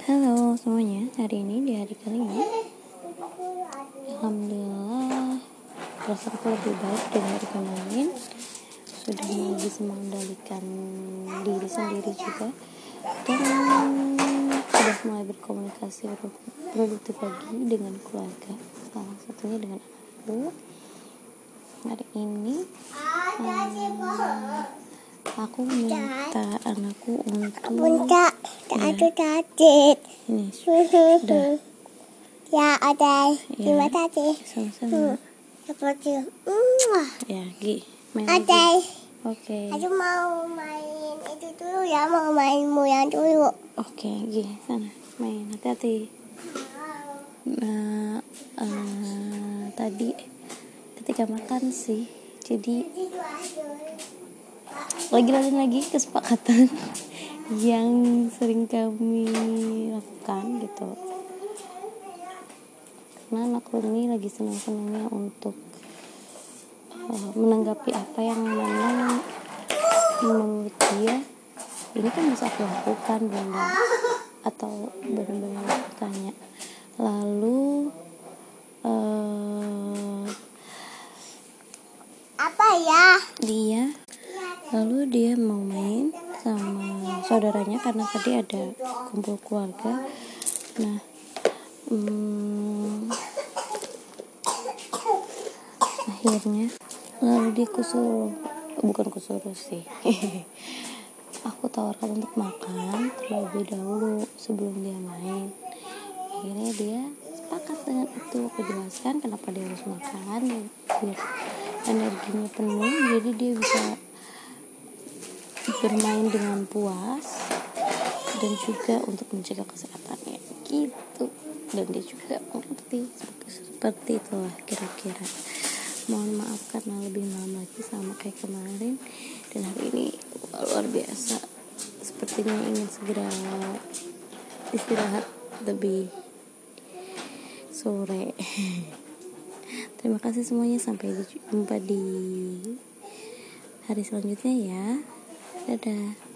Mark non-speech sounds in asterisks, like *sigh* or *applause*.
Halo semuanya, hari ini di hari kelima Alhamdulillah Perasaanku lebih baik dari hari kemarin. Sudah mulai bisa diri sendiri juga. Dan sudah mulai berkomunikasi produktif lagi dengan keluarga Salah satunya dengan anakku. Hari ini um, aku minta anakku untuk Ya, cacit. ini sudah Ya, ada. Ya. Terima kasih. sama-sama Seperti Mwah. ya Gi main lagi Ada. oke Aku mau main itu dulu ya, mau main moyang dulu. oke Gi sana main hati-hati nah eh, tadi ketika makan sih jadi lagi-lagi lagi kesepakatan yang sering kami lakukan gitu. Karena anakku ini lagi senang-senangnya untuk uh, menanggapi apa yang memang menurut dia ini kan bisa aku lakukan Bunda. Atau benar-benar tanya. Lalu uh, Apa ya? dia lalu dia mau main sama saudaranya karena tadi ada kumpul keluarga. Nah hmm, akhirnya lalu dia kusuruh bukan kusuruh sih. *laughs* Aku tawarkan untuk makan terlebih dahulu sebelum dia main. Akhirnya dia sepakat dengan itu. Aku jelaskan kenapa dia harus makan biar energinya penuh jadi dia bisa bermain dengan puas dan juga untuk menjaga kesehatannya. Gitu. Dan dia juga mengerti seperti, seperti itulah kira-kira. Mohon maaf karena lebih malam lagi sama kayak kemarin. Dan hari ini luar biasa. Sepertinya ingin segera istirahat lebih sore. *laughs* Terima kasih semuanya. Sampai jumpa di hari selanjutnya ya dadah